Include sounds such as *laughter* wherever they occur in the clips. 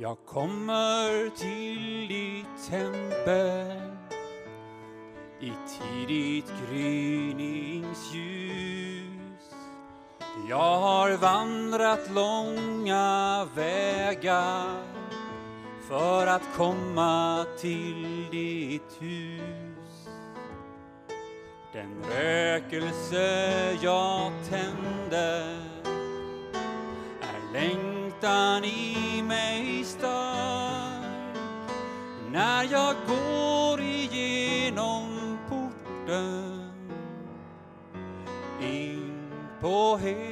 Jag kommer till ditt tempel i tidigt gryningsljus. Jag har vandrat långa vägar för att komma till ditt hus. Den rökelse jag tänder är styrkan i mig stark när jag går igenom porten in på himlen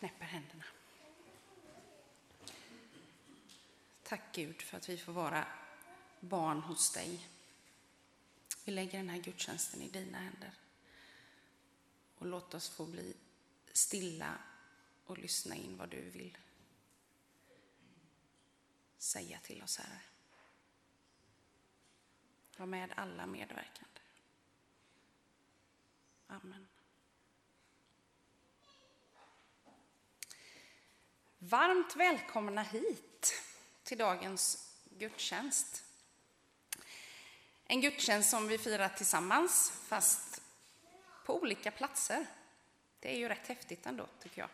knäpper händerna. Tack Gud för att vi får vara barn hos dig. Vi lägger den här gudstjänsten i dina händer. Och låt oss få bli stilla och lyssna in vad du vill säga till oss, Herre. Var med alla medverkande. Amen. Varmt välkomna hit till dagens gudstjänst. En gudstjänst som vi firar tillsammans, fast på olika platser. Det är ju rätt häftigt ändå, tycker jag.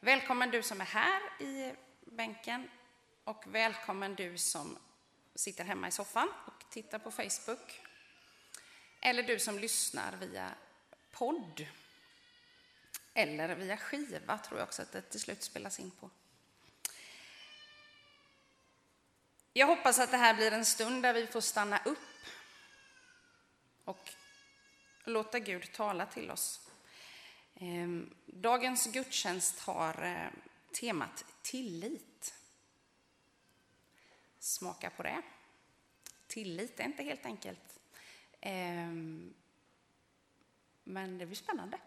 Välkommen du som är här i bänken och välkommen du som sitter hemma i soffan och tittar på Facebook. Eller du som lyssnar via podd. Eller via skiva tror jag också att det till slut spelas in på. Jag hoppas att det här blir en stund där vi får stanna upp och låta Gud tala till oss. Ehm, dagens gudstjänst har eh, temat tillit. Smaka på det. Tillit är inte helt enkelt. Ehm, men det blir spännande.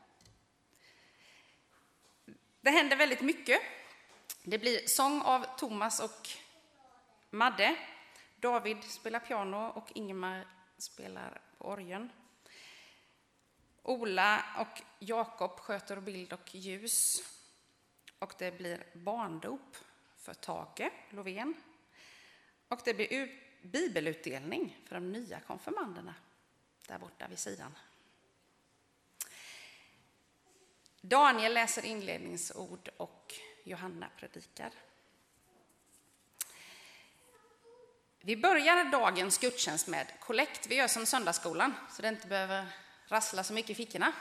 Det händer väldigt mycket. Det blir sång av Thomas och Madde. David spelar piano och Ingemar spelar på orgeln. Ola och Jakob sköter bild och ljus. Och det blir barndop för Tage Lovén. Och det blir bibelutdelning för de nya konfirmanderna där borta vid sidan. Daniel läser inledningsord och Johanna predikar. Vi börjar dagens gudstjänst med kollekt. Vi gör som söndagsskolan, så det inte behöver rassla så mycket i fickorna.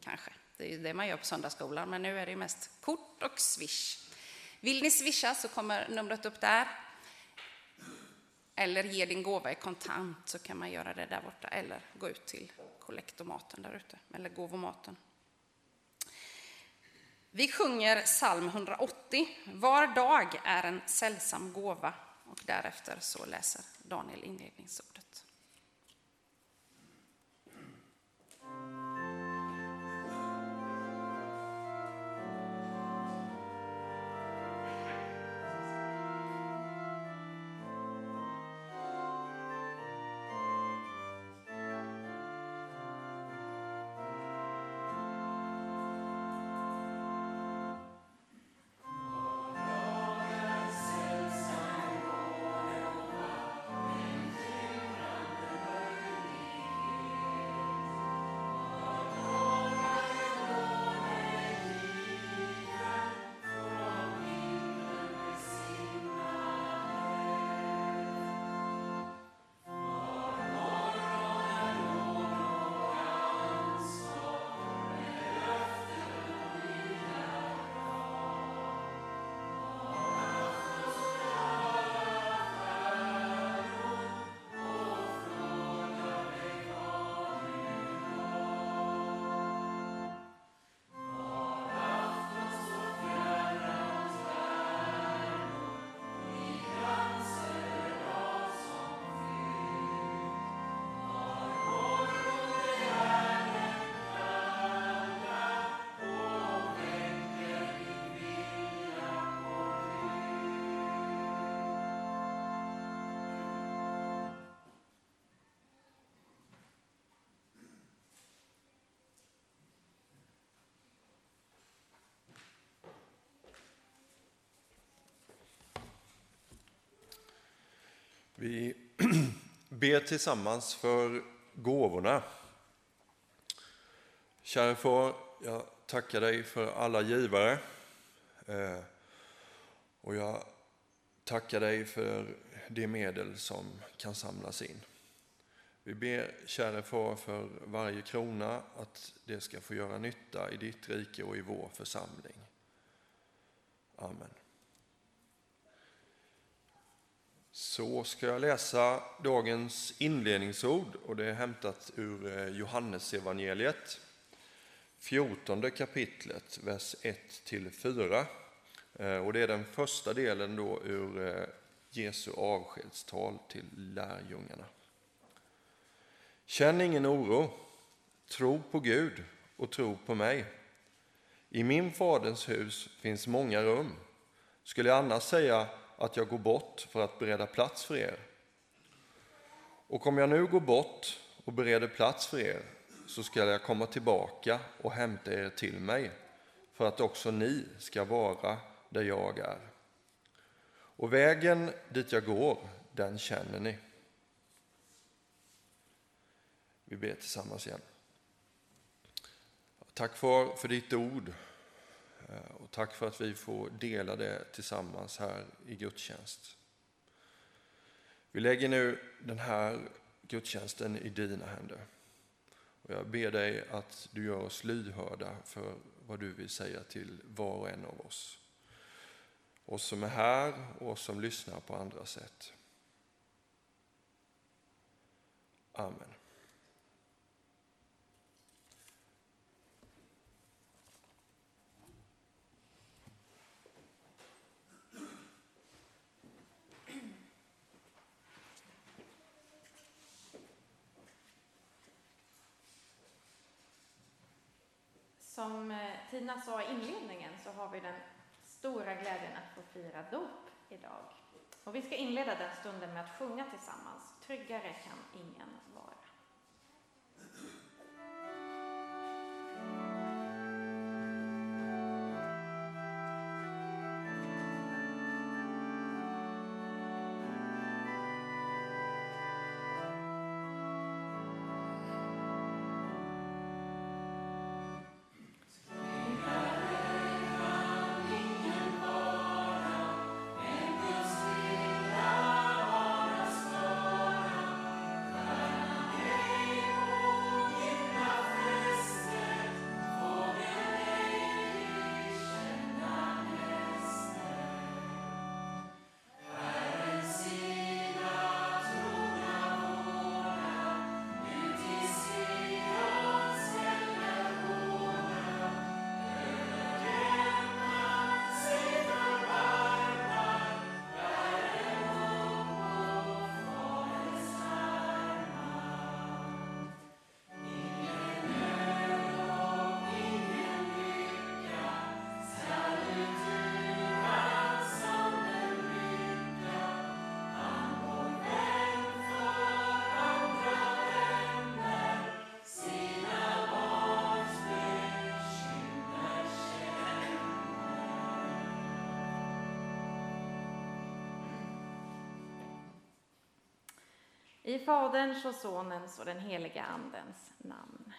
Kanske, det är ju det man gör på söndagsskolan, men nu är det mest kort och swish. Vill ni swisha så kommer numret upp där. Eller ge din gåva i kontant så kan man göra det där borta. Eller gå ut till kollektomaten där ute, eller gåvomaten. Vi sjunger psalm 180. Var dag är en sällsam gåva. Och därefter så läser Daniel inledningsordet. Vi *clears throat* ber tillsammans för gåvorna. Kära far, jag tackar dig för alla givare. Eh, och jag tackar dig för de medel som kan samlas in. Vi ber, kära far, för varje krona att det ska få göra nytta i ditt rike och i vår församling. Amen. Så ska jag läsa dagens inledningsord och det är hämtat ur Johannesevangeliet, Johannes evangeliet, 14 kapitlet, vers 1-4. Eh, och det är den första delen då ur eh, Jesu avskedstal till lärjungarna. Känn ingen oro, tro på Gud och tro på mig. I min faders hus finns många rum. Skulle jag annars säga att jag går bort för att bereda plats för er. Och om jag nu går bort och bereder plats för er så skall jag komma tillbaka och hämta er till mig för att också ni ska vara där jag är. Och vägen dit jag går, den känner ni. Vi ber tillsammans igen. Tack far för ditt ord. Eh, och tack för att vi får dela det tillsammans här i gudstjänst. Vi lägger nu den här gudstjänsten i dina händer. Och jag ber dig att du gör oss lyhörda för vad du vill säga till var och en av oss. Oss som är här och oss som lyssnar på andra sätt. Amen. Som eh, Tina sa i inledningen så har vi den stora glädjen att få fira dop idag. Och vi ska inleda den stunden med att sjunga tillsammans. Tryggare kan ingen vara. I Faderns och Sonens och den heliga Andens namn.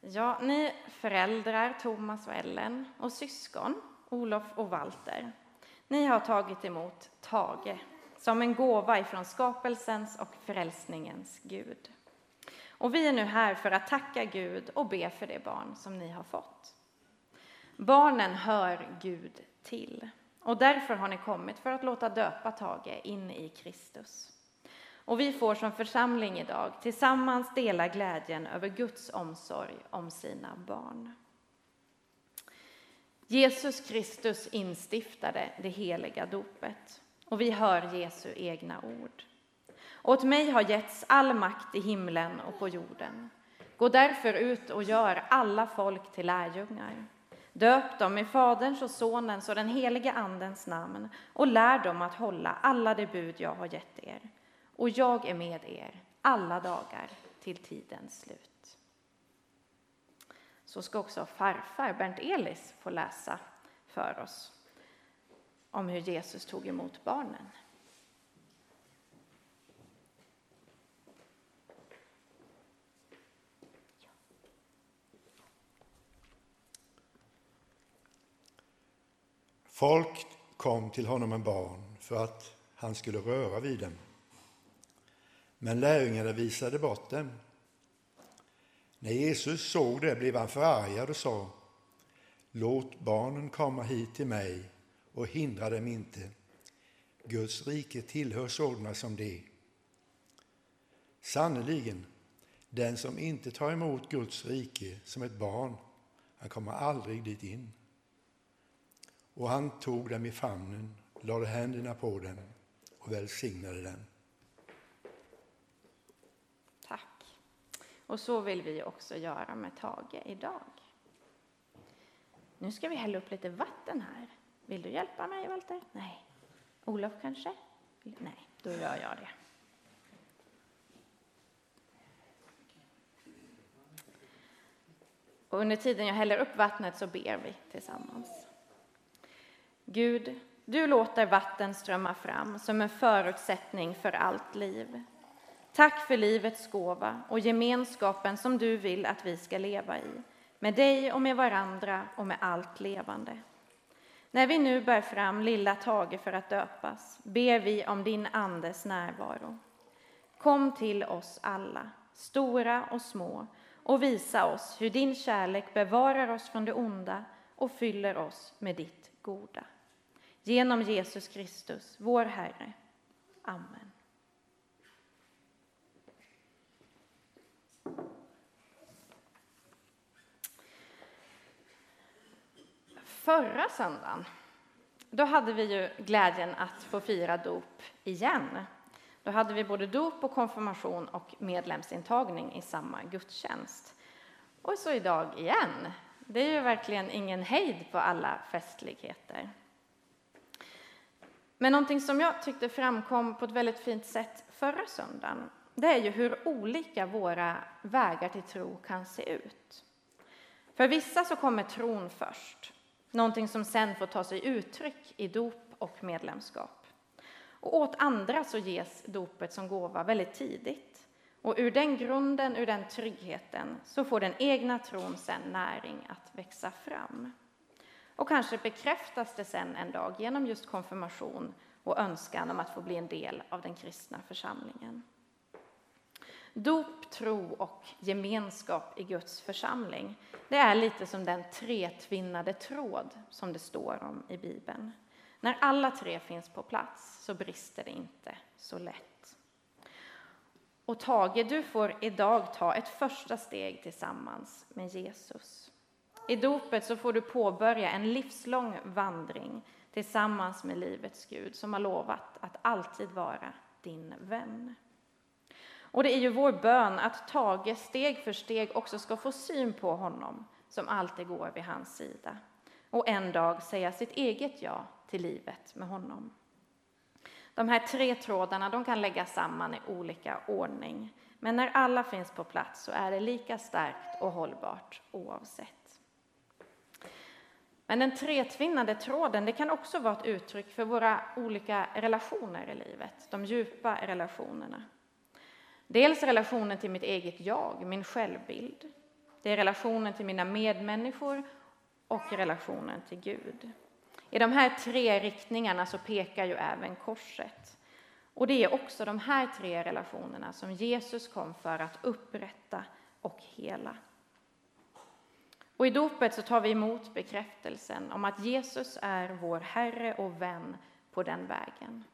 Ja, ni föräldrar, Thomas och Ellen, och syskon, Olof och Walter, ni har tagit emot Tage som en gåva ifrån skapelsens och frälsningens Gud. Och vi är nu här för att tacka Gud och be för det barn som ni har fått. Barnen hör Gud till. Och därför har ni kommit för att låta döpa Tage in i Kristus. Och vi får som församling idag tillsammans dela glädjen över Guds omsorg om sina barn. Jesus Kristus instiftade det heliga dopet och vi hör Jesu egna ord. Åt mig har getts all makt i himlen och på jorden. Gå därför ut och gör alla folk till lärjungar. Döp dem i Faderns och Sonens och den helige Andens namn och lär dem att hålla alla de bud jag har gett er. Och jag är med er alla dagar till tidens slut. Så ska också farfar Bernt Elis få läsa för oss om hur Jesus tog emot barnen. Folk kom till honom med barn för att han skulle röra vid dem. Men lärjungarna visade bort dem. När Jesus såg det blev han förargad och sa Låt barnen komma hit till mig och hindra dem inte. Guds rike tillhör sådana som de. Sannerligen, den som inte tar emot Guds rike som ett barn, han kommer aldrig dit in. Och han tog dem i famnen, lade händerna på dem och välsignade dem. Tack. Och så vill vi också göra med Tage idag. Nu ska vi hälla upp lite vatten här. Vill du hjälpa mig, Walter? Nej. Olof kanske? Nej, då gör jag det. Och under tiden jag häller upp vattnet så ber vi tillsammans. Gud, du låter vatten strömma fram som en förutsättning för allt liv. Tack för livets gåva och gemenskapen som du vill att vi ska leva i, med dig och med varandra och med allt levande. När vi nu bär fram lilla Tage för att döpas ber vi om din Andes närvaro. Kom till oss alla, stora och små, och visa oss hur din kärlek bevarar oss från det onda och fyller oss med ditt goda. Genom Jesus Kristus, vår Herre. Amen. Förra söndagen då hade vi ju glädjen att få fira dop igen. Då hade vi både dop och konfirmation och medlemsintagning i samma gudstjänst. Och så idag igen. Det är ju verkligen ingen hejd på alla festligheter. Men någonting som jag tyckte framkom på ett väldigt fint sätt förra söndagen, det är ju hur olika våra vägar till tro kan se ut. För vissa så kommer tron först, någonting som sen får ta sig uttryck i dop och medlemskap. Och åt andra så ges dopet som gåva väldigt tidigt. Och ur den grunden, ur den tryggheten, så får den egna tron sen näring att växa fram. Och kanske bekräftas det sen en dag genom just konfirmation och önskan om att få bli en del av den kristna församlingen. Dop, tro och gemenskap i Guds församling, det är lite som den tretvinnade tråd som det står om i Bibeln. När alla tre finns på plats så brister det inte så lätt. Och Tage, du får idag ta ett första steg tillsammans med Jesus. I dopet så får du påbörja en livslång vandring tillsammans med livets Gud som har lovat att alltid vara din vän. Och det är ju vår bön att Tage steg för steg också ska få syn på honom som alltid går vid hans sida och en dag säga sitt eget ja till livet med honom. De här tre trådarna de kan läggas samman i olika ordning men när alla finns på plats så är det lika starkt och hållbart oavsett. Men den tretvinnade tråden det kan också vara ett uttryck för våra olika relationer i livet, de djupa relationerna. Dels relationen till mitt eget jag, min självbild. Det är relationen till mina medmänniskor och relationen till Gud. I de här tre riktningarna så pekar ju även korset. Och det är också de här tre relationerna som Jesus kom för att upprätta och hela. Och i dopet så tar vi emot bekräftelsen om att Jesus är vår Herre och vän på den vägen.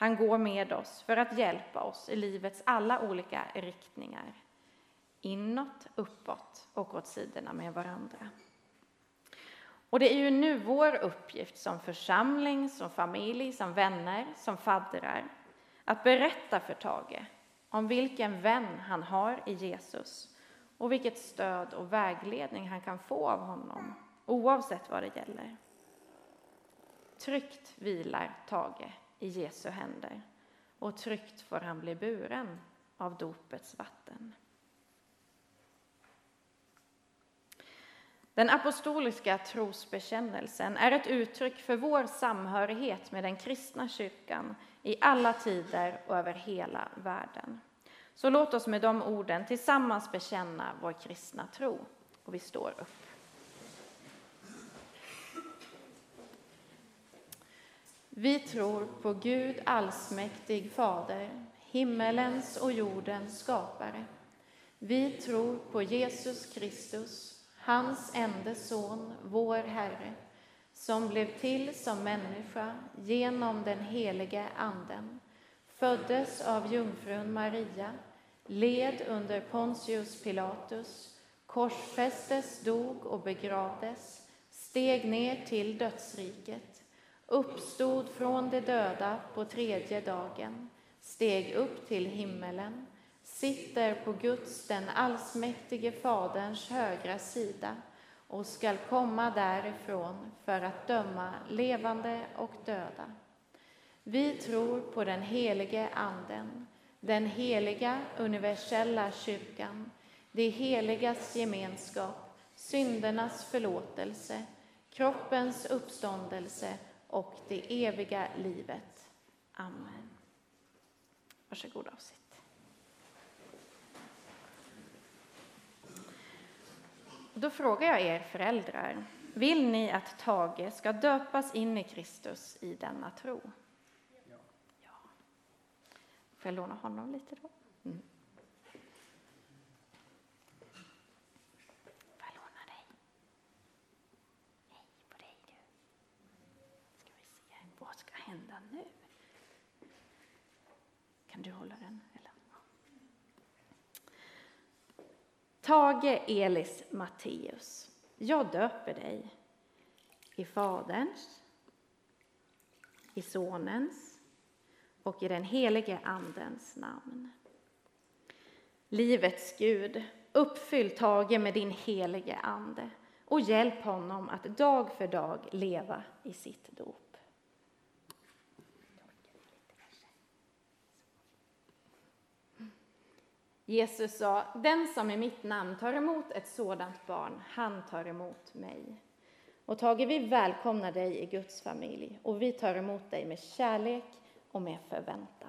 Han går med oss för att hjälpa oss i livets alla olika riktningar. Inåt, uppåt och åt sidorna med varandra. Och det är ju nu vår uppgift som församling, som familj, som vänner, som faddrar att berätta för Tage om vilken vän han har i Jesus och vilket stöd och vägledning han kan få av honom oavsett vad det gäller. Tryggt vilar Tage i Jesu händer och tryggt får han bli buren av dopets vatten. Den apostoliska trosbekännelsen är ett uttryck för vår samhörighet med den kristna kyrkan i alla tider och över hela världen. Så låt oss med de orden tillsammans bekänna vår kristna tro. Och vi står upp. Vi tror på Gud allsmäktig Fader, himmelens och jordens skapare. Vi tror på Jesus Kristus, hans enda son, vår Herre, som blev till som människa genom den helige Anden, föddes av jungfrun Maria, led under Pontius Pilatus, korsfästes, dog och begravdes, steg ner till dödsriket, uppstod från de döda på tredje dagen, steg upp till himmelen, sitter på Guds, den allsmäktige Faderns högra sida och skall komma därifrån för att döma levande och döda. Vi tror på den helige Anden, den heliga universella kyrkan, det heligas gemenskap, syndernas förlåtelse, kroppens uppståndelse och det eviga livet. Amen. Varsågod och sitt. Då frågar jag er föräldrar, vill ni att Tage ska döpas in i Kristus i denna tro? Ja. Får jag låna honom lite då? Mm. Får jag låna dig? Hej på dig du. Ska vi se, vad ska hända nu? Kan du hålla den? Eller? Tage Elis Matteus. Jag döper dig i Faderns, i Sonens och i den helige Andens namn. Livets Gud, uppfyll Tage med din helige Ande och hjälp honom att dag för dag leva i sitt dop. Jesus sa, den som i mitt namn tar emot ett sådant barn, han tar emot mig. Och Tage, vi välkomnar dig i Guds familj och vi tar emot dig med kärlek och med förväntan.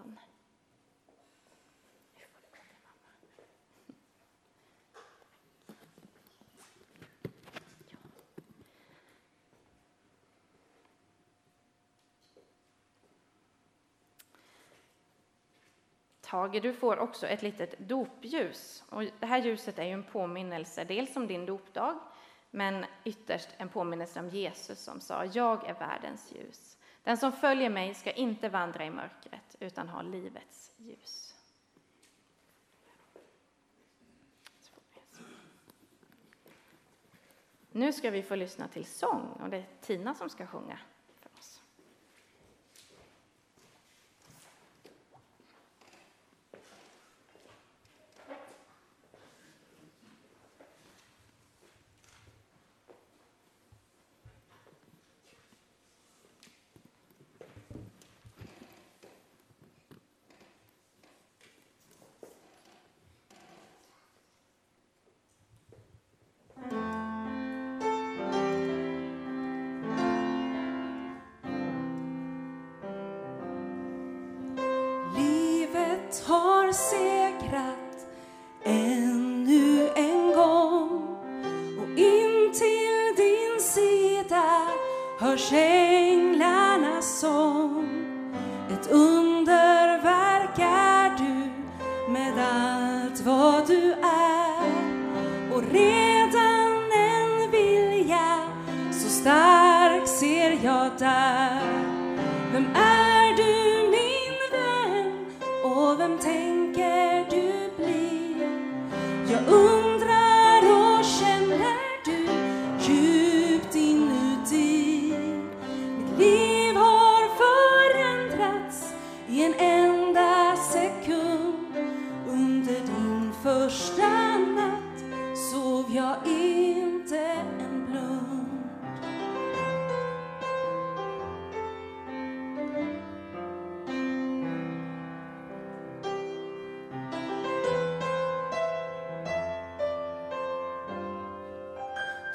Tage, du får också ett litet dopljus. Och det här ljuset är ju en påminnelse dels om din dopdag, men ytterst en påminnelse om Jesus som sa Jag är världens ljus. Den som följer mig ska inte vandra i mörkret utan ha livets ljus. Nu ska vi få lyssna till sång och det är Tina som ska sjunga.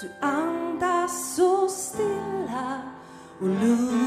Du andas så stilla och lugnt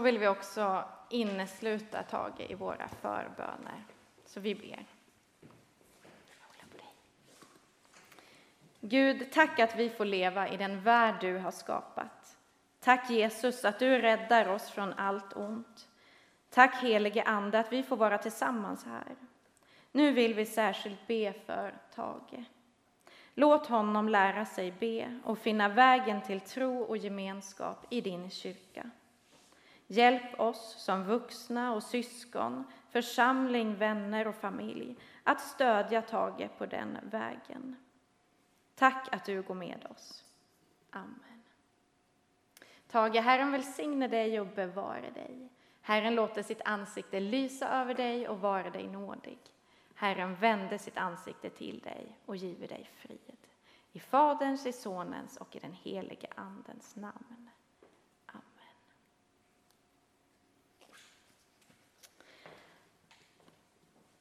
vill vi också innesluta Tage i våra förböner. Så vi ber. Gud, tack att vi får leva i den värld du har skapat. Tack Jesus att du räddar oss från allt ont. Tack helige Ande att vi får vara tillsammans här. Nu vill vi särskilt be för Tage. Låt honom lära sig be och finna vägen till tro och gemenskap i din kyrka. Hjälp oss som vuxna och syskon, församling, vänner och familj att stödja Tage på den vägen. Tack att du går med oss. Amen. Tage, Herren välsigne dig och bevare dig. Herren låter sitt ansikte lysa över dig och vara dig nådig. Herren vände sitt ansikte till dig och giver dig frid. I Faderns, i Sonens och i den helige Andens namn. Amen.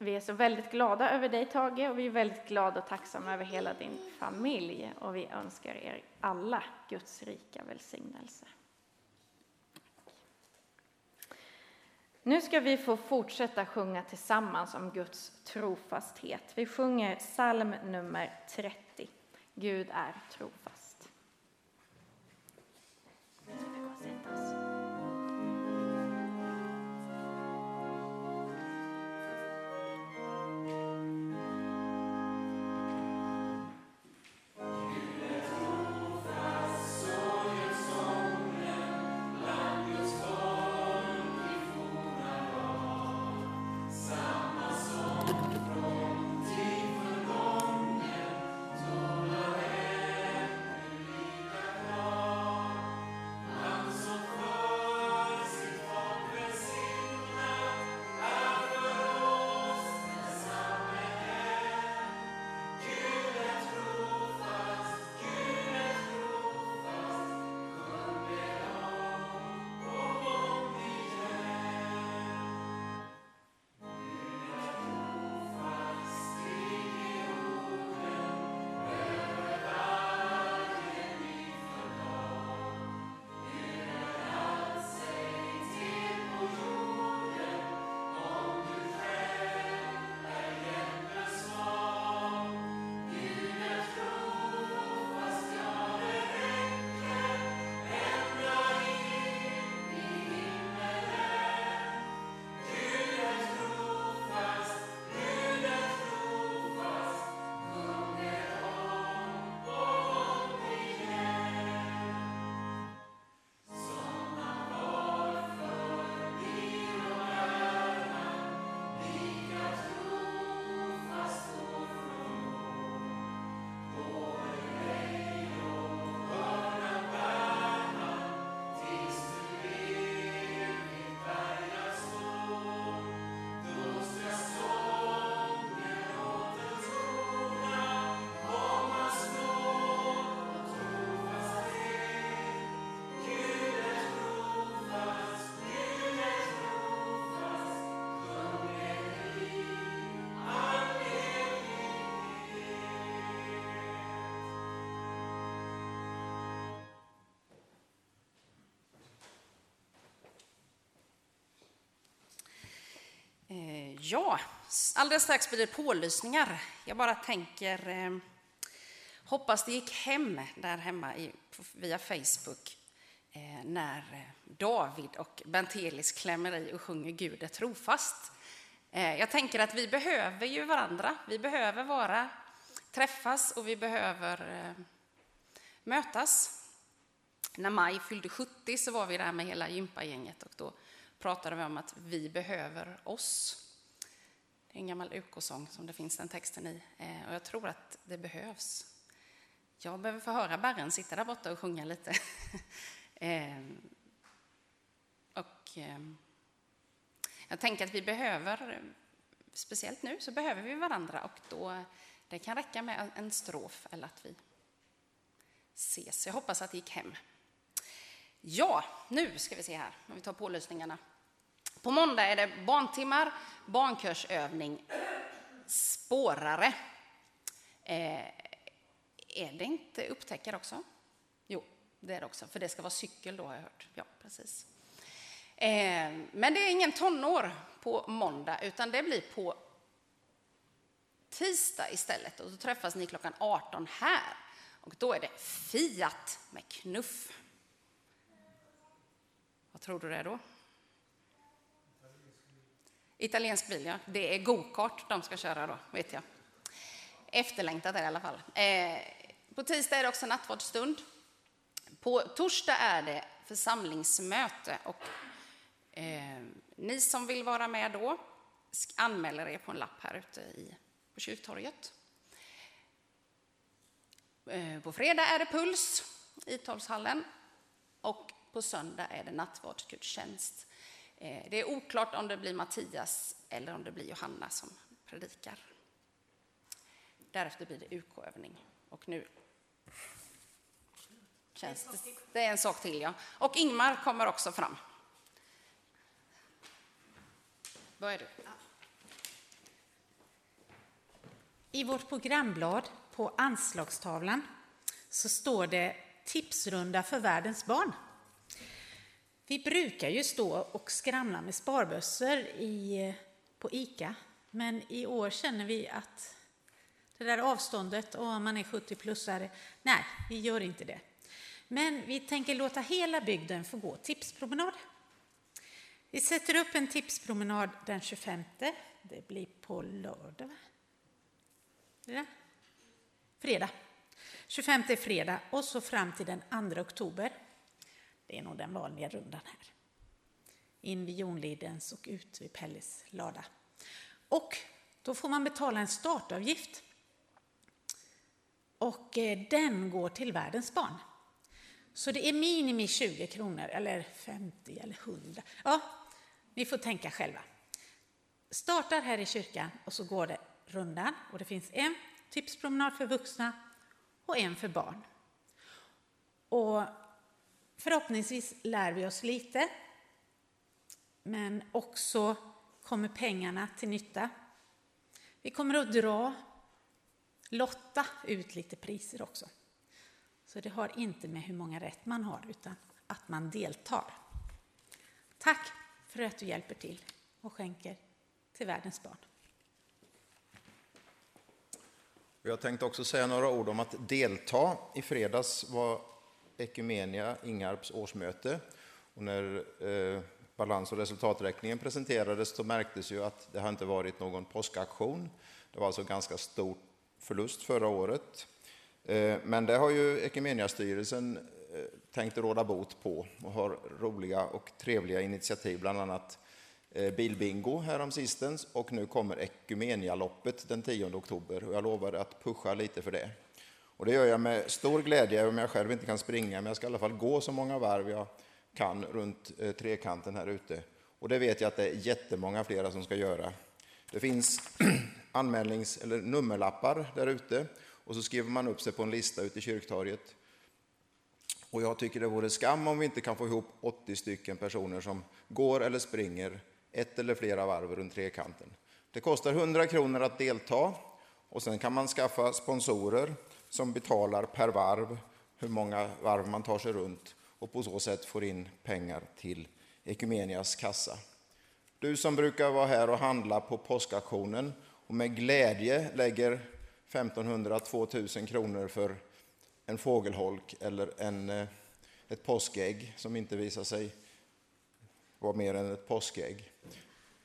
Vi är så väldigt glada över dig, Tage, och vi är väldigt glada och tacksamma över hela din familj. Och vi önskar er alla Guds rika välsignelse. Nu ska vi få fortsätta sjunga tillsammans om Guds trofasthet. Vi sjunger psalm nummer 30. Gud är trofast. Nu ska vi gå och sätta oss. Ja, alldeles strax blir det pålysningar. Jag bara tänker, eh, hoppas det gick hem där hemma i, via Facebook. eh, när eh, David och Bentelis klämmer i och sjunger Gud är trofast. Eh, jag tänker att vi behöver ju varandra. Vi behöver vara, träffas och vi behöver eh, mötas. När Maj fyllde 70 så var vi där med hela gympagänget och då pratade vi om att vi behöver oss. En gammal UK-sång som det finns den texten i eh, och jag tror att det behövs. Jag behöver få höra Barren sitta där borta och sjunga lite. *laughs* Ehm, och ehm, jag tänker att vi behöver, speciellt nu, så behöver vi varandra och då det kan räcka med en strof eller att vi ses. Jag hoppas att det gick hem. Ja, nu ska vi se här, om vi tar pålysningarna. På måndag är det barntimmar, barnkörsövning, spårare. Eh, är det inte upptäckare också? Jo, det är det också, för det ska vara cykel då har jag hört. Ja, precis. Eh, men det är ingen tonår på måndag, utan det blir på tisdag istället. Och då träffas ni klockan 18 här. Och då är det Fiat med knuff. Vad tror du det är då? Italiensk bil, ja. Det är gokart de ska köra då, vet jag. Efterlängtat är det i alla fall. Eh, på tisdag är det också nattvardsstund. På torsdag är det församlingsmöte och eh, ni som vill vara med då anmäler er på en lapp här ute i, på kyrktorget. Eh, på fredag är det puls i Torvshallen och på söndag är det nattvardsgudstjänst. Eh, det är oklart om det blir Mattias eller om det blir Johanna som predikar. Därefter blir det UK-övning. Och nu känns det... Det är en sak till, ja. Och Ingmar kommer också fram. Vad är du? I vårt programblad på anslagstavlan så står det tipsrunda för världens barn. Vi brukar ju stå och skramla med sparbössor i, på ICA, men i år känner vi att det där avståndet och om man är 70-plussare, nej, vi gör inte det. Men vi tänker låta hela bygden få gå tipspromenad. Vi sätter upp en tipspromenad den 25. Det blir på lördag. Ja. Fredag. 25 är fredag och så fram till den 2 oktober. Det är nog den vanliga rundan här. In vid Jonlidens och ut vid Pelles lada. Och då får man betala en startavgift. Och eh, den går till världens barn. Så det är minimi 20 kronor, eller 50 eller 100. Ja, ni får tänka själva. Startar här i kyrkan och så går det rundan och det finns en tipspromenad för vuxna och en för barn. Och förhoppningsvis lär vi oss lite, men också kommer pengarna till nytta. Vi kommer att dra, lotta ut lite priser också. Så det har inte med hur många rätt man har, utan att man deltar. Tack för att du hjälper till och skänker till världens barn. Jag tänkte också säga några ord om att delta. I fredags var Ekumenia Ingarps årsmöte. Och när eh, balans och resultaträkningen presenterades så märktes ju att det har inte varit någon påskaktion. Det var alltså ganska stor förlust förra året. Eh, men det har ju Ekumeniastyrelsen eh, tänkt råda bot på och har roliga och trevliga initiativ, bland annat eh, bilbingo häromsistens och nu kommer Ekumenialoppet den 10 oktober och jag lovar att pusha lite för det. Och det gör jag med stor glädje, om jag själv inte kan springa, men jag ska i alla fall gå så många varv jag kan runt eh, trekanten här ute. Och det vet jag att det är jättemånga flera som ska göra. Det finns *clears throat* anmälnings eller nummerlappar där ute och så skriver man upp sig på en lista ute i kyrktorget. Och jag tycker det vore skam om vi inte kan få ihop 80 stycken personer som går eller springer ett eller flera varv runt trekanten. Det kostar 100 kronor att delta och sen kan man skaffa sponsorer som betalar per varv hur många varv man tar sig runt och på så sätt får in pengar till Ekumenias kassa. Du som brukar vara här och handla på påskaktionen och med glädje lägger 1500-2000 kronor för en fågelholk eller en eh, ett påskägg som inte visar sig vara mer än ett påskägg.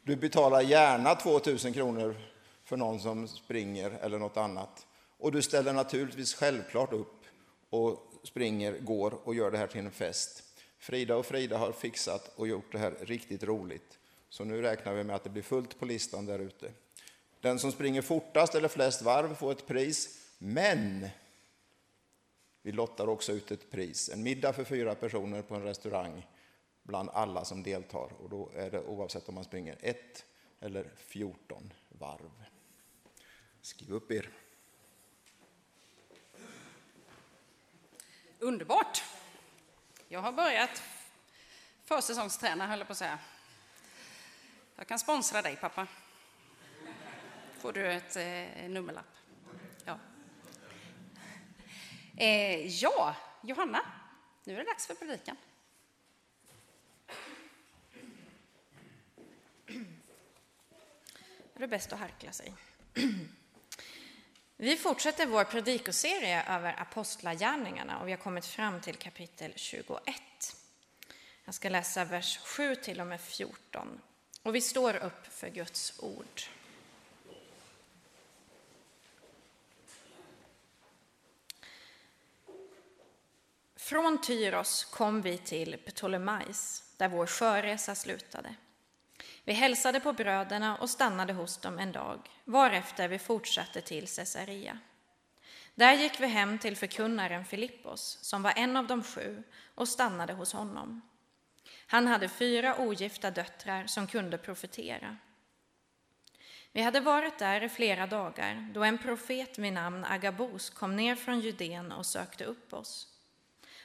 Du betalar gärna 2000 kronor för någon som springer eller något annat. Och du ställer naturligtvis självklart upp och springer, går och gör det här till en fest. Frida och Frida har fixat och gjort det här riktigt roligt. Så nu räknar vi med att det blir fullt på listan där ute. Den som springer fortast eller flest varv får ett pris, men vi lottar också ut ett pris. En middag för fyra personer på en restaurang bland alla som deltar. Och då är det oavsett om man springer ett eller 14 varv. Skriv upp er. Underbart! Jag har börjat försäsongsträna, höll jag på att säga. Jag kan sponsra dig, pappa. Får du ett eh, nummerlapp. Ja. Eh, ja, Johanna, nu är det dags för predikan. Det är bäst att harkla sig. Vi fortsätter vår predikoserie över apostlagärningarna och vi har kommit fram till kapitel 21. Jag ska läsa vers 7 till och med 14 och vi står upp för Guds ord. Från Tyros kom vi till Ptolemais där vår sjöresa slutade. Vi hälsade på bröderna och stannade hos dem en dag, varefter vi fortsatte till Caesarea. Där gick vi hem till förkunnaren Filippos, som var en av de sju, och stannade hos honom. Han hade fyra ogifta döttrar som kunde profetera. Vi hade varit där i flera dagar då en profet vid namn Agabos kom ner från Judeen och sökte upp oss.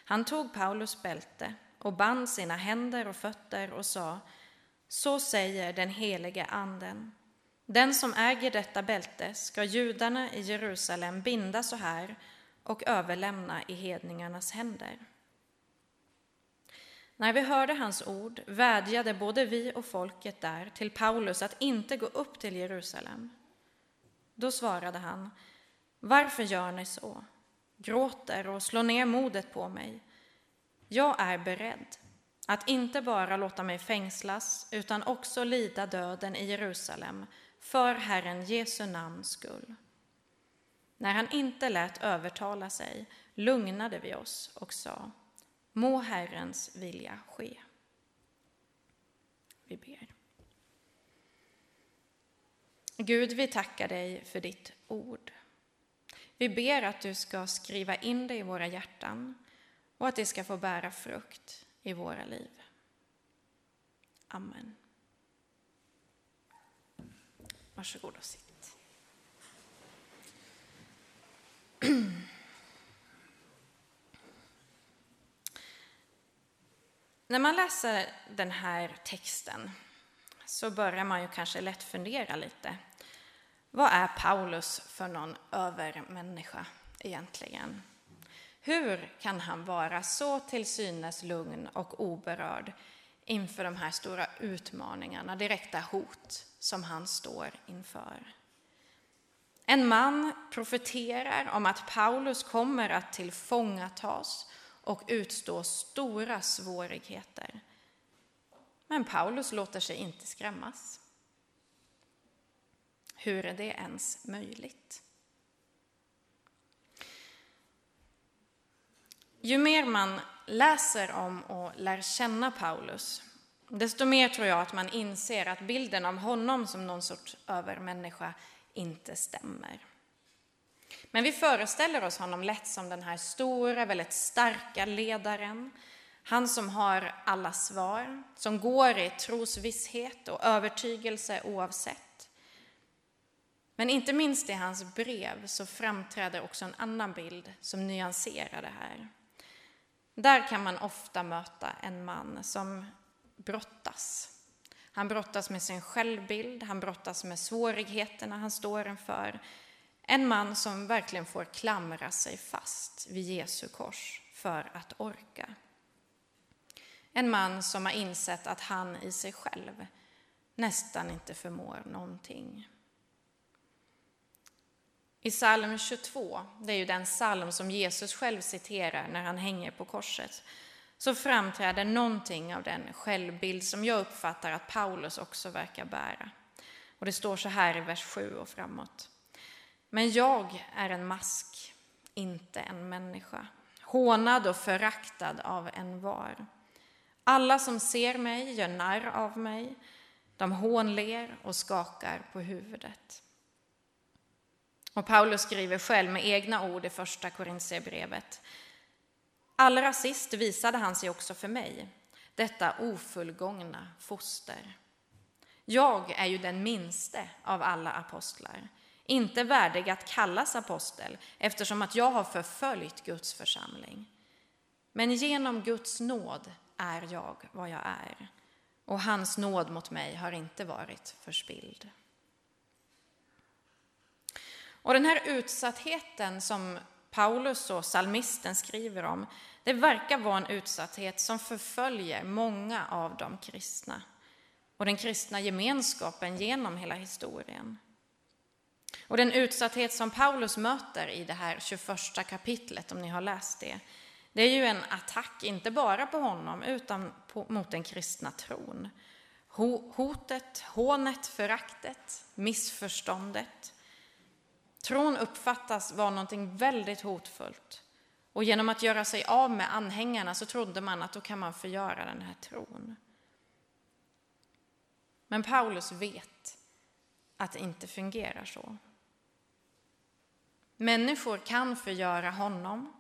Han tog Paulus bälte och band sina händer och fötter och sa så säger den helige anden. Den som äger detta bälte ska judarna i Jerusalem binda så här och överlämna i hedningarnas händer. När vi hörde hans ord vädjade både vi och folket där till Paulus att inte gå upp till Jerusalem. Då svarade han, varför gör ni så? Gråter och slår ner modet på mig. Jag är beredd att inte bara låta mig fängslas utan också lida döden i Jerusalem för Herren Jesu namns skull. När han inte lät övertala sig lugnade vi oss och sa Må Herrens vilja ske. Vi ber. Gud, vi tackar dig för ditt ord. Vi ber att du ska skriva in det i våra hjärtan och att det ska få bära frukt i våra liv. Amen. Varsågod och sitt. *clears throat* När man läser den här texten så börjar man ju kanske lätt fundera lite. Vad är Paulus för någon övermänniska egentligen? Hur kan han vara så till synes lugn och oberörd inför de här stora utmaningarna, direkta hot som han står inför? En man profeterar om att Paulus kommer att tillfångatas och utstå stora svårigheter. Men Paulus låter sig inte skrämmas. Hur är det ens möjligt? Ju mer man läser om och lär känna Paulus, desto mer tror jag att man inser att bilden av honom som någon sorts övermänniska inte stämmer. Men vi föreställer oss honom lätt som den här stora, väldigt starka ledaren. Han som har alla svar, som går i trosvisshet och övertygelse oavsett. Men inte minst i hans brev så framträder också en annan bild som nyanserar det här. Där kan man ofta möta en man som brottas. Han brottas med sin självbild, han brottas med svårigheterna han står inför. En man som verkligen får klamra sig fast vid Jesu kors för att orka. En man som har insett att han i sig själv nästan inte förmår någonting. I psalm 22, det är ju den psalm som Jesus själv citerar när han hänger på korset, så framträder någonting av den självbild som jag uppfattar att Paulus också verkar bära. Och det står så här i vers 7 och framåt. Men jag är en mask, inte en människa, hånad och föraktad av en var. Alla som ser mig gör narr av mig, de hånler och skakar på huvudet. Och Paulus skriver själv med egna ord i första Korintierbrevet. Allra sist visade han sig också för mig, detta ofullgångna foster. Jag är ju den minste av alla apostlar, inte värdig att kallas apostel eftersom att jag har förföljt Guds församling. Men genom Guds nåd är jag vad jag är och hans nåd mot mig har inte varit förspilld. Och den här utsattheten som Paulus och salmisten skriver om, det verkar vara en utsatthet som förföljer många av de kristna och den kristna gemenskapen genom hela historien. Och den utsatthet som Paulus möter i det här 21 kapitlet, om ni har läst det, det är ju en attack, inte bara på honom, utan på, mot den kristna tron. Hotet, hånet, föraktet, missförståndet. Tron uppfattas vara någonting väldigt hotfullt. Och genom att göra sig av med anhängarna så trodde man att då kan man förgöra den här tron. Men Paulus vet att det inte fungerar så. Människor kan förgöra honom.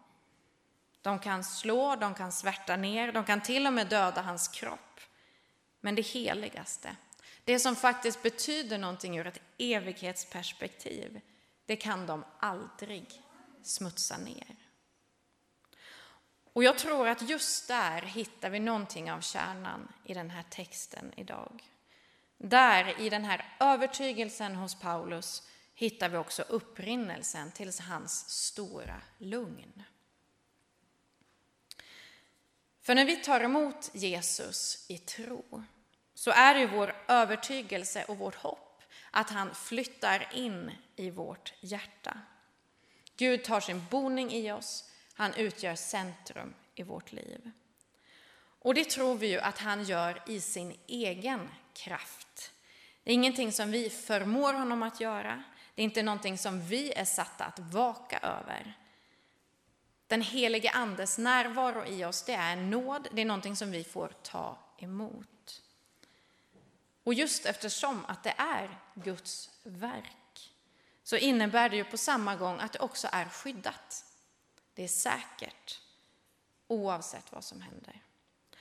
De kan slå, de kan svärta ner, de kan till och med döda hans kropp. Men det heligaste, det som faktiskt betyder någonting ur ett evighetsperspektiv, det kan de aldrig smutsa ner. Och jag tror att just där hittar vi någonting av kärnan i den här texten idag. Där, i den här övertygelsen hos Paulus, hittar vi också upprinnelsen till hans stora lugn. För när vi tar emot Jesus i tro så är det vår övertygelse och vårt hopp att han flyttar in i vårt hjärta. Gud tar sin boning i oss, han utgör centrum i vårt liv. Och det tror vi ju att han gör i sin egen kraft. Det är ingenting som vi förmår honom att göra. Det är inte någonting som vi är satta att vaka över. Den helige Andes närvaro i oss, det är en nåd, det är någonting som vi får ta emot. Och just eftersom att det är Guds verk så innebär det ju på samma gång att det också är skyddat. Det är säkert oavsett vad som händer.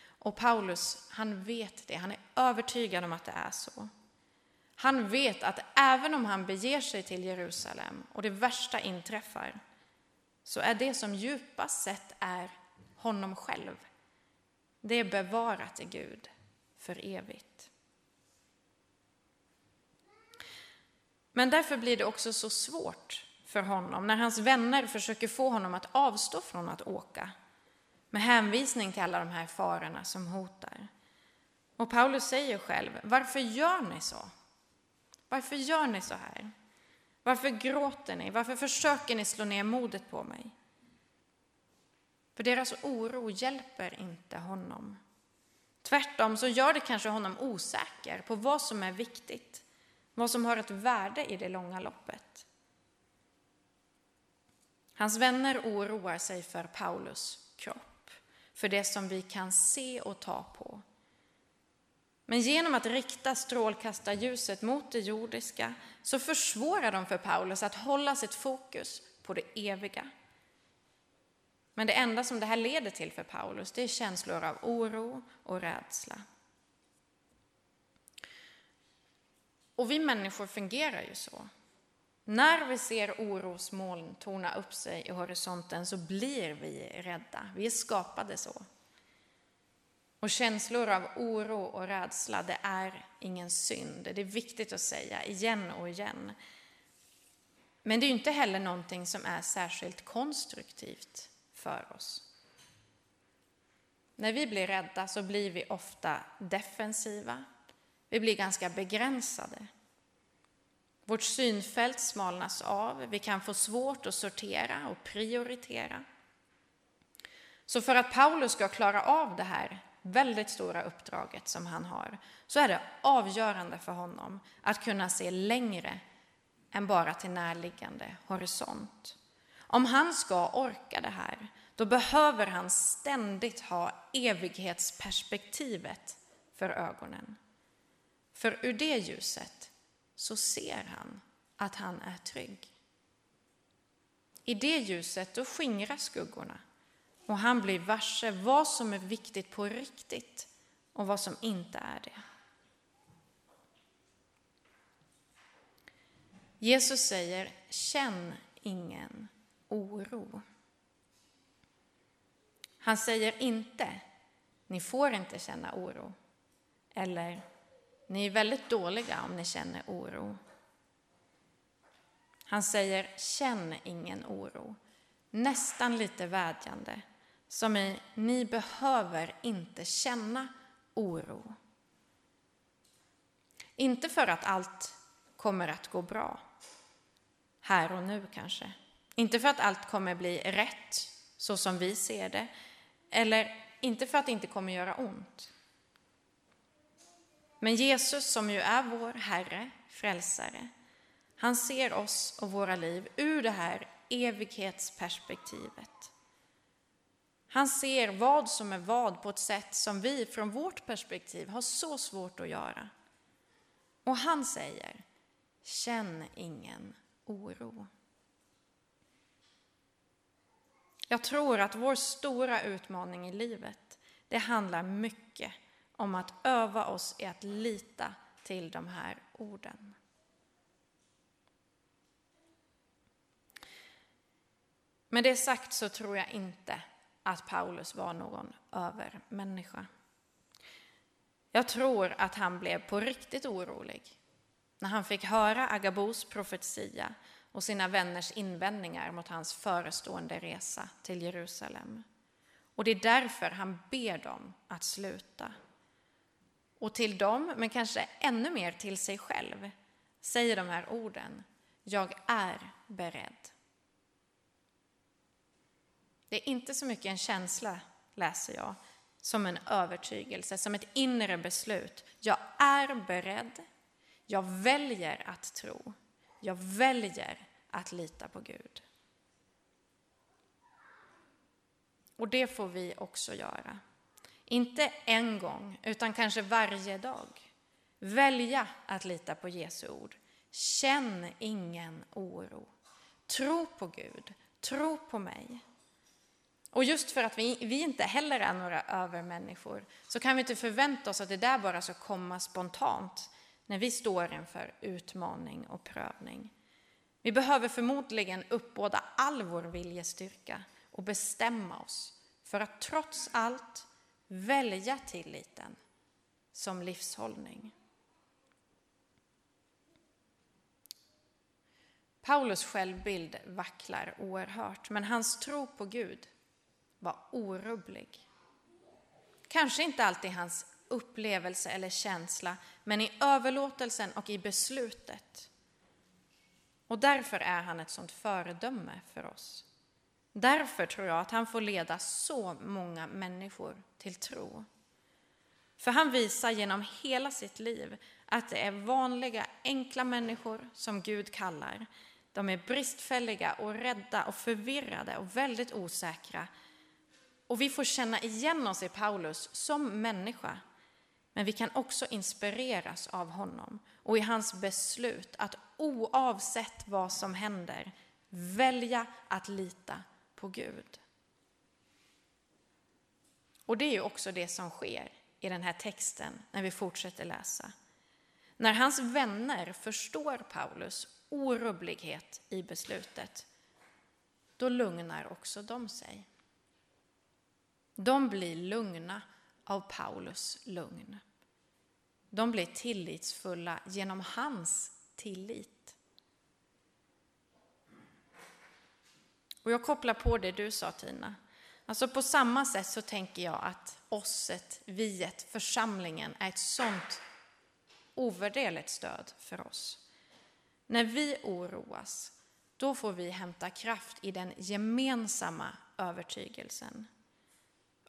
Och Paulus, han vet det, han är övertygad om att det är så. Han vet att även om han beger sig till Jerusalem och det värsta inträffar, så är det som djupast sett är honom själv, det är bevarat i Gud för evigt. Men därför blir det också så svårt för honom när hans vänner försöker få honom att avstå från att åka med hänvisning till alla de här farorna som hotar. Och Paulus säger själv, varför gör ni så? Varför gör ni så här? Varför gråter ni? Varför försöker ni slå ner modet på mig? För deras oro hjälper inte honom. Tvärtom så gör det kanske honom osäker på vad som är viktigt, vad som har ett värde i det långa loppet. Hans vänner oroar sig för Paulus kropp, för det som vi kan se och ta på. Men genom att rikta strålkastarljuset mot det jordiska så försvårar de för Paulus att hålla sitt fokus på det eviga. Men det enda som det här leder till för Paulus det är känslor av oro och rädsla. Och vi människor fungerar ju så. När vi ser orosmoln torna upp sig i horisonten så blir vi rädda. Vi är skapade så. Och känslor av oro och rädsla, det är ingen synd. Det är viktigt att säga igen och igen. Men det är inte heller någonting som är särskilt konstruktivt för oss. När vi blir rädda så blir vi ofta defensiva. Vi blir ganska begränsade. Vårt synfält smalnas av. Vi kan få svårt att sortera och prioritera. Så för att Paulus ska klara av det här väldigt stora uppdraget som han har, så är det avgörande för honom att kunna se längre än bara till närliggande horisont. Om han ska orka det här, då behöver han ständigt ha evighetsperspektivet för ögonen. För ur det ljuset så ser han att han är trygg. I det ljuset då skingras skuggorna och han blir varse vad som är viktigt på riktigt och vad som inte är det. Jesus säger, känn ingen oro. Han säger inte, ni får inte känna oro. Eller, ni är väldigt dåliga om ni känner oro. Han säger, känn ingen oro. Nästan lite vädjande, som i, ni behöver inte känna oro. Inte för att allt kommer att gå bra, här och nu kanske. Inte för att allt kommer bli rätt, så som vi ser det. Eller inte för att det inte kommer göra ont. Men Jesus, som ju är vår Herre, frälsare, han ser oss och våra liv ur det här evighetsperspektivet. Han ser vad som är vad på ett sätt som vi från vårt perspektiv har så svårt att göra. Och han säger, känn ingen oro. Jag tror att vår stora utmaning i livet, det handlar mycket om att öva oss i att lita till de här orden. Med det sagt så tror jag inte att Paulus var någon övermänniska. Jag tror att han blev på riktigt orolig när han fick höra Agabos profetia och sina vänners invändningar mot hans förestående resa till Jerusalem. Och det är därför han ber dem att sluta. Och till dem, men kanske ännu mer till sig själv, säger de här orden. Jag är beredd. Det är inte så mycket en känsla, läser jag, som en övertygelse, som ett inre beslut. Jag är beredd. Jag väljer att tro. Jag väljer att lita på Gud. Och det får vi också göra. Inte en gång, utan kanske varje dag. Välja att lita på Jesu ord. Känn ingen oro. Tro på Gud. Tro på mig. Och just för att vi, vi inte heller är några övermänniskor så kan vi inte förvänta oss att det där bara ska komma spontant när vi står inför utmaning och prövning. Vi behöver förmodligen uppbåda all vår viljestyrka och bestämma oss för att trots allt välja tilliten som livshållning. Paulus självbild vacklar oerhört, men hans tro på Gud var orubblig. Kanske inte alltid hans upplevelse eller känsla, men i överlåtelsen och i beslutet. Och därför är han ett sånt föredöme för oss. Därför tror jag att han får leda så många människor till tro. För han visar genom hela sitt liv att det är vanliga, enkla människor som Gud kallar. De är bristfälliga och rädda och förvirrade och väldigt osäkra och vi får känna igen oss i Paulus som människa. Men vi kan också inspireras av honom och i hans beslut att oavsett vad som händer välja att lita på Gud. Och det är ju också det som sker i den här texten när vi fortsätter läsa. När hans vänner förstår Paulus orubblighet i beslutet, då lugnar också de sig. De blir lugna av Paulus lugn. De blir tillitsfulla genom hans tillit. Och jag kopplar på det du sa Tina. Alltså på samma sätt så tänker jag att osset, viet, församlingen är ett sånt ovärderligt stöd för oss. När vi oroas, då får vi hämta kraft i den gemensamma övertygelsen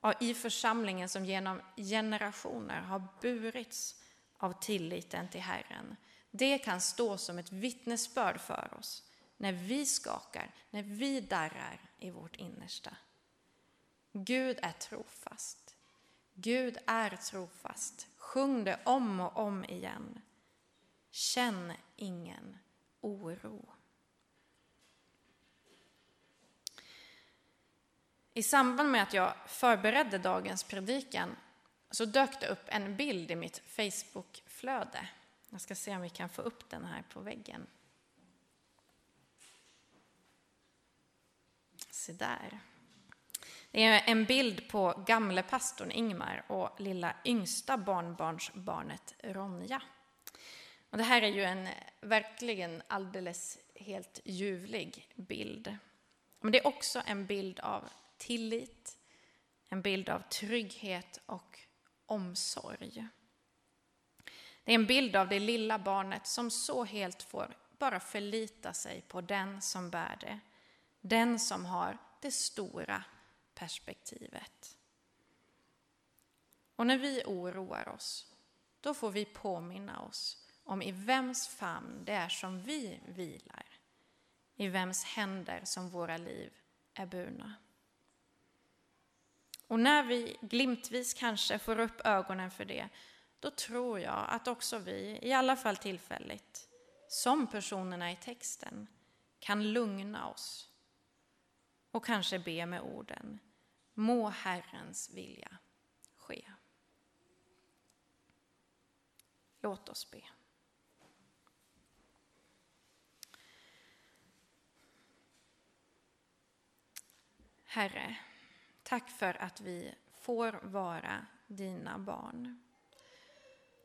ja, i församlingen som genom generationer har burits av tilliten till Herren. Det kan stå som ett vittnesbörd för oss när vi skakar, när vi darrar i vårt innersta. Gud är trofast. Gud är trofast. Sjung det om och om igen. Känn ingen oro. I samband med att jag förberedde dagens predikan så dök det upp en bild i mitt Facebookflöde. Jag ska se om vi kan få upp den här på väggen. Se där. Det är en bild på gamle pastorn Ingmar och lilla yngsta barnbarnsbarnet Ronja. Och det här är ju en verkligen alldeles helt ljuvlig bild. Men det är också en bild av tillit, en bild av trygghet och omsorg. Det är en bild av det lilla barnet som så helt får bara förlita sig på den som bär det. Den som har det stora perspektivet. Och när vi oroar oss, då får vi påminna oss om i vems famn det är som vi vilar. I vems händer som våra liv är burna. Och när vi glimtvis kanske får upp ögonen för det, då tror jag att också vi, i alla fall tillfälligt, som personerna i texten, kan lugna oss och kanske be med orden Må Herrens vilja ske. Låt oss be. Herre, tack för att vi får vara dina barn.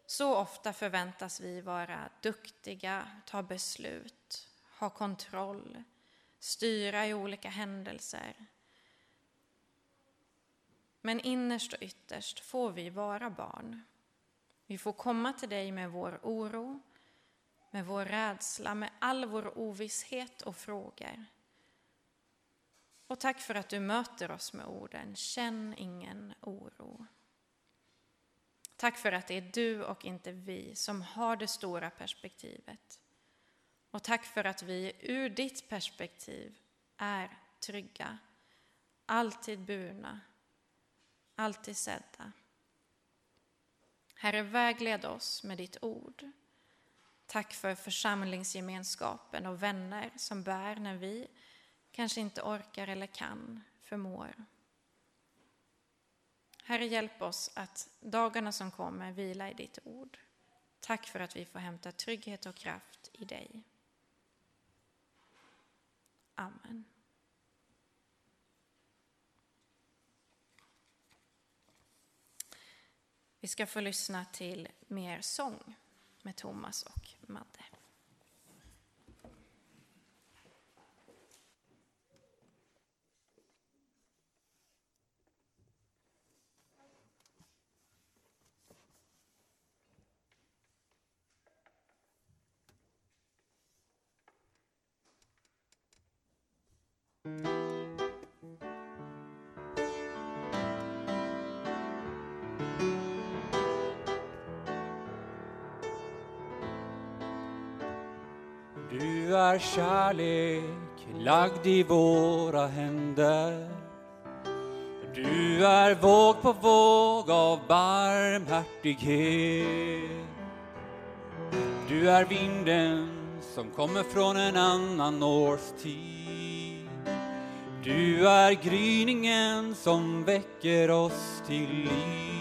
Så ofta förväntas vi vara duktiga, ta beslut, ha kontroll, styra i olika händelser. Men innerst och ytterst får vi vara barn. Vi får komma till dig med vår oro, med vår rädsla, med all vår ovisshet och frågor. Och tack för att du möter oss med orden Känn ingen oro. Tack för att det är du och inte vi som har det stora perspektivet. Och tack för att vi ur ditt perspektiv är trygga, alltid burna, alltid sedda. Herre, vägled oss med ditt ord. Tack för församlingsgemenskapen och vänner som bär när vi kanske inte orkar eller kan, förmår. Herre, hjälp oss att dagarna som kommer vila i ditt ord. Tack för att vi får hämta trygghet och kraft i dig. Amen. Vi ska få lyssna till mer sång med Thomas och Madde. Du är kärlek lagd i våra händer. Du är våg på våg av barmhärtighet. Du är vinden som kommer från en annan årstid. Du är gryningen som väcker oss till liv.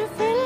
Ja,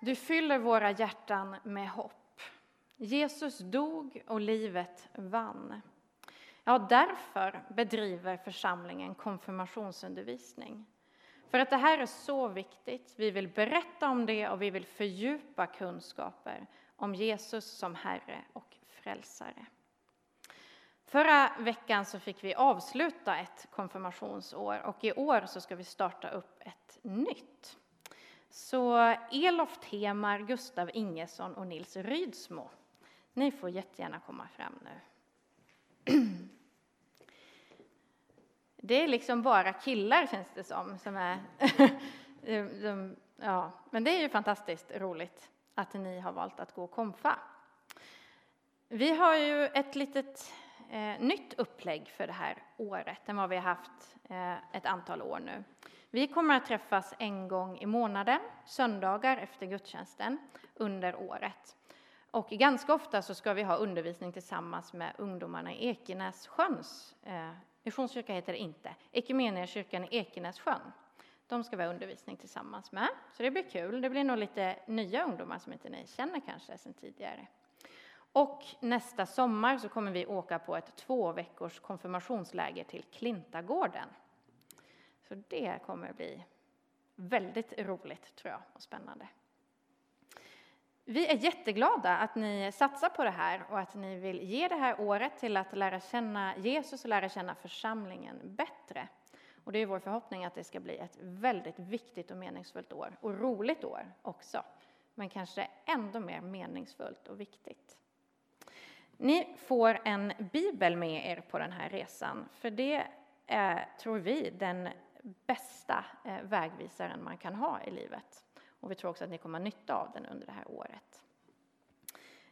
Du fyller våra hjärtan med hopp. Jesus dog och livet vann. Ja, därför bedriver församlingen konfirmationsundervisning. För att det här är så viktigt. Vi vill berätta om det och vi vill fördjupa kunskaper om Jesus som Herre och Frälsare. Förra veckan så fick vi avsluta ett konfirmationsår och i år så ska vi starta upp ett nytt. Så Elof Temar, Gustav Ingesson och Nils Rydsmo, ni får jättegärna komma fram nu. *clears throat* Det är liksom bara killar känns det som, som är *laughs* ja, men det är ju fantastiskt roligt att ni har valt att gå konfa. Vi har ju ett litet eh, nytt upplägg för det här året än vad vi har haft eh, ett antal år nu. Vi kommer att träffas en gång i månaden, söndagar efter gudstjänsten, under året. Och ganska ofta så ska vi ha undervisning tillsammans med ungdomarna i Ekenässjöns eh, Missionskyrka heter det inte. Ekumeniakyrkan i Ekenässjön. De ska vi ha undervisning tillsammans med, så det blir kul. Det blir nog lite nya ungdomar som inte ni känner kanske sedan tidigare. Och nästa sommar så kommer vi åka på ett två veckors konfirmationsläger till Klintagården. Så det kommer bli väldigt roligt tror jag och spännande. Vi är jätteglada att ni satsar på det här och att ni vill ge det här året till att lära känna Jesus och lära känna församlingen bättre. Och det är vår förhoppning att det ska bli ett väldigt viktigt och meningsfullt år och roligt år också. Men kanske ändå mer meningsfullt och viktigt. Ni får en bibel med er på den här resan, för det är, tror vi, den bästa eh, vägvisaren man kan ha i livet. Och vi tror också att ni kommer ha nytta av den under det här året.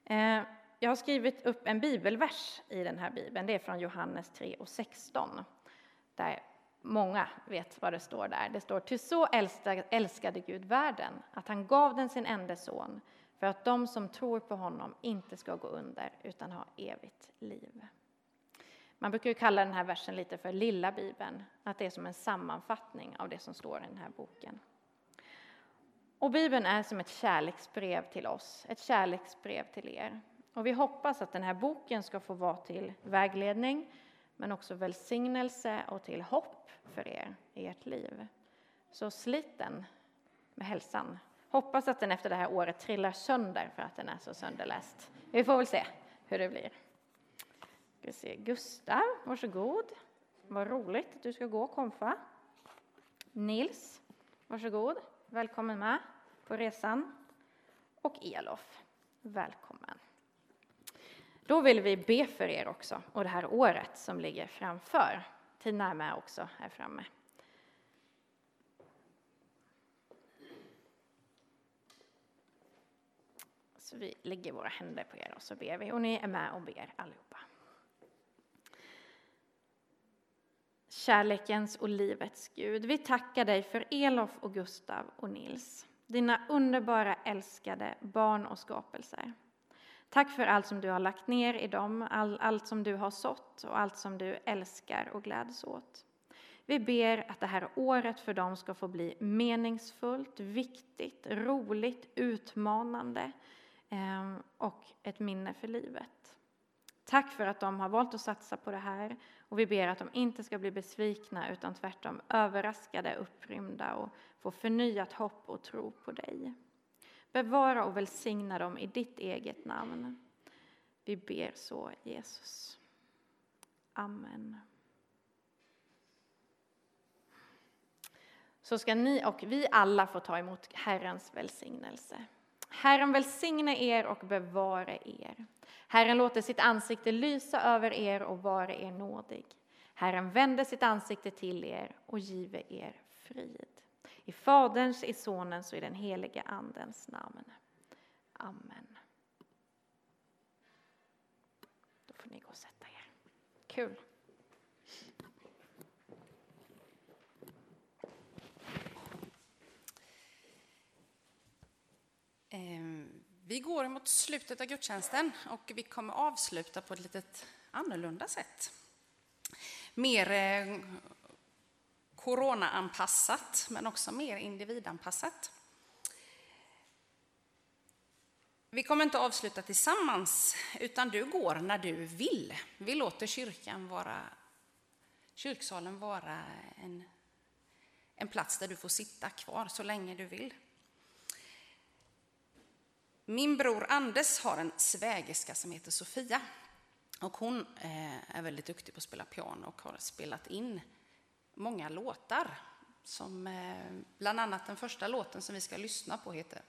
Eh, jag har skrivit upp en bibelvers i den här bibeln. Det är från Johannes 3 och 16. Där många vet vad det står där. Det står Ty så älskade Gud världen att han gav den sin enda son för att de som tror på honom inte ska gå under utan ha evigt liv. Man brukar kalla den här versen lite för lilla bibeln, att det är som en sammanfattning av det som står i den här boken. Och Bibeln är som ett kärleksbrev till oss, ett kärleksbrev till er. Och vi hoppas att den här boken ska få vara till vägledning, men också välsignelse och till hopp för er i ert liv. Så slit den med hälsan. Hoppas att den efter det här året trillar sönder för att den är så sönderläst. Vi får väl se hur det blir. Ska se. Gustav, varsågod. Vad roligt att du ska gå och konfa. Nils, varsågod. Välkommen med på resan. Och Elof, välkommen. Då vill vi be för er också och det här året som ligger framför. Tina är med också här framme. Så vi lägger våra händer på er och så ber vi och ni är med och ber allihopa. Kärlekens och livets Gud, vi tackar dig för Elof och Gustav och Nils, dina underbara älskade barn och skapelser. Tack för allt som du har lagt ner i dem, all, allt som du har sått och allt som du älskar och gläds åt. Vi ber att det här året för dem ska få bli meningsfullt, viktigt, roligt, utmanande ehm, och ett minne för livet. Tack för att de har valt att satsa på det här och vi ber att de inte ska bli besvikna utan tvärtom överraskade, upprymda och få förnyat hopp och tro på dig. Bevara och välsigna dem i ditt eget namn. Vi ber så, Jesus. Amen. Så ska ni och vi alla få ta emot Herrens välsignelse. Herren välsigne er och bevare er. Herren låter sitt ansikte lysa över er och vara er nådig. Herren vänder sitt ansikte till er och give er frid. I Faderns, i Sonens och i den helige Andens namn. Amen. Då får ni gå och sätta er. Kul. Ehm, vi går mot slutet av gudstjänsten och vi kommer avsluta på ett lite annorlunda sätt. Mer eh, coronaanpassat, men också mer individanpassat. Vi kommer inte avsluta tillsammans, utan du går när du vill. Vi låter kyrkan vara, kyrksalen vara en, en plats där du får sitta kvar så länge du vill. Min bror Anders har en svägerska som heter Sofia. Och hon eh, är väldigt duktig på att spela piano och har spelat in många låtar. Som, eh, bland annat den första låten som vi ska lyssna på heter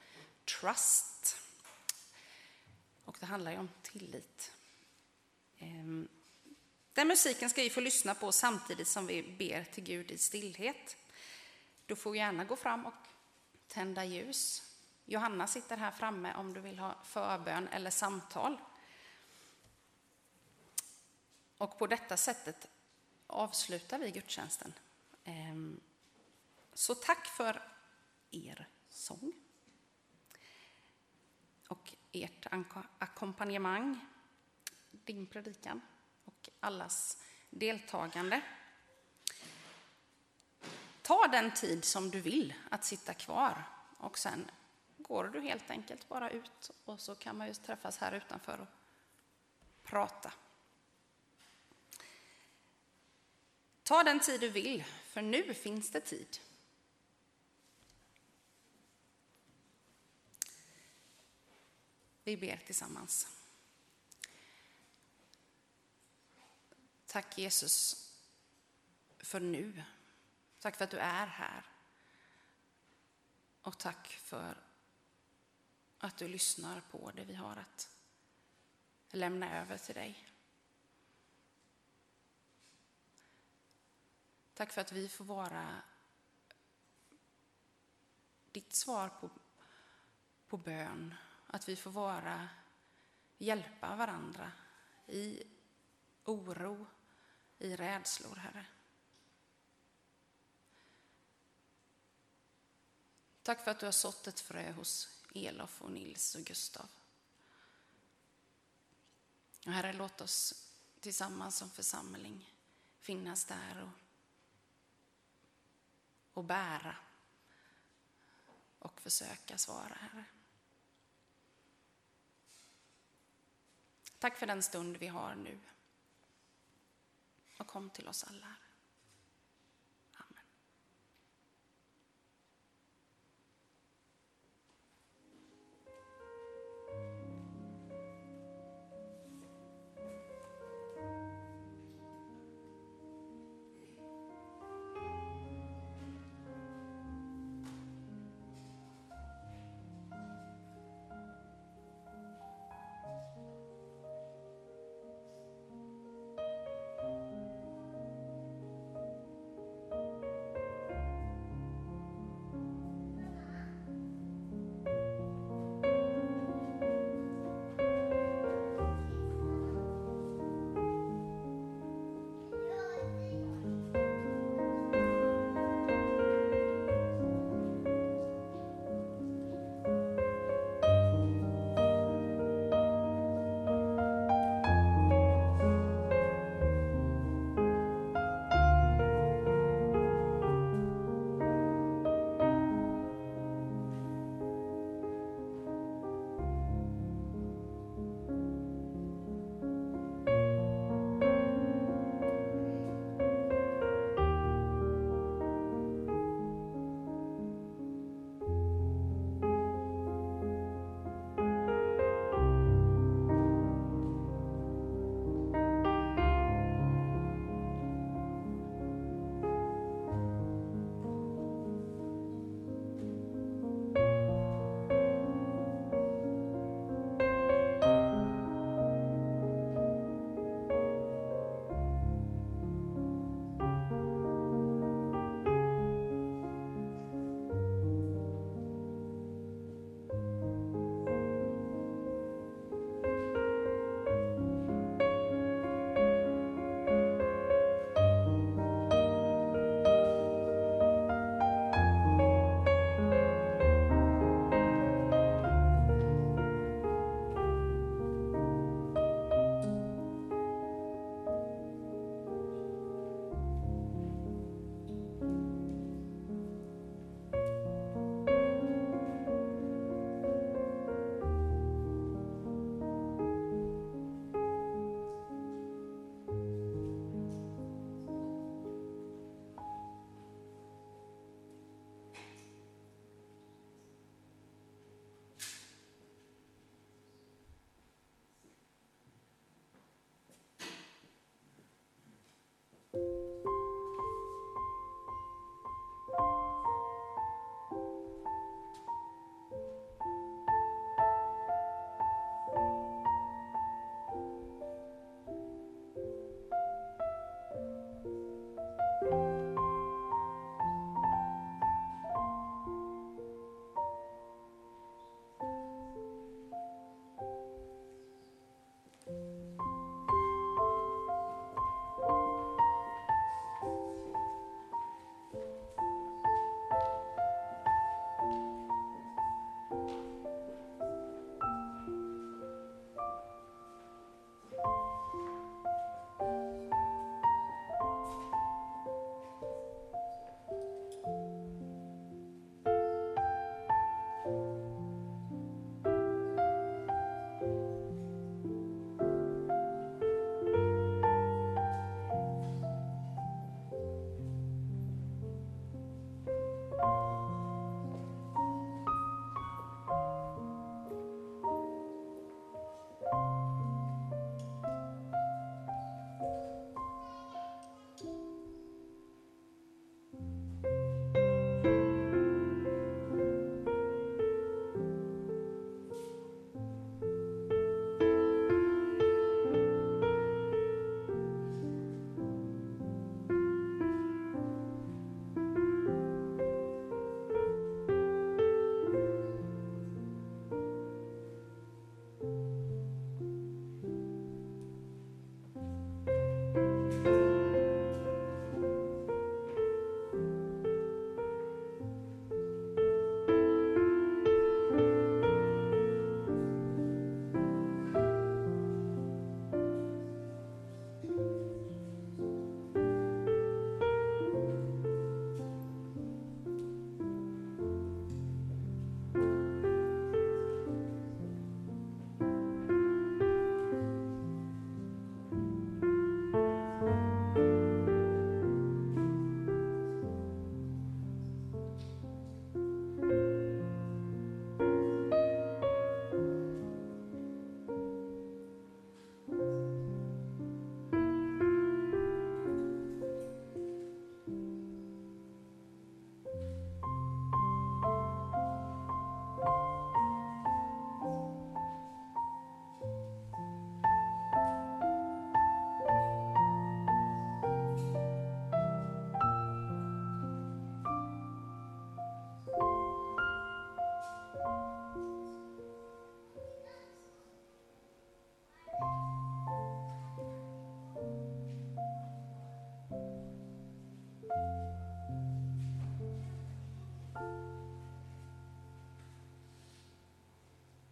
Trust. Och det handlar ju om tillit. Ehm, den musiken ska vi få lyssna på samtidigt som vi ber till Gud i stillhet. Du får gärna gå fram och tända ljus. Johanna sitter här framme om du vill ha förbön eller samtal. Och på detta sättet avslutar vi gudstjänsten. Ehm, så tack för er sång och ert ackompanjemang, din predikan och allas deltagande. Ta den tid som du vill att sitta kvar och sen går du helt enkelt bara ut och så kan man ju träffas här utanför och prata. Ta den tid du vill, för nu finns det tid. Vi ber tillsammans. Tack Jesus för nu. Tack för att du är här. Och tack för att du lyssnar på det vi har att lämna över till dig. Tack för att vi får vara ditt svar på, på bön. Att vi får vara, hjälpa varandra i oro, i rädslor, Herre. Tack för att du har sått ett frö hos Elof och Nils och Gustav. Och herre, låt oss tillsammans som församling finnas där och, och bära och försöka svara, Herre. Tack för den stund vi har nu. Och kom till oss alla. Herre.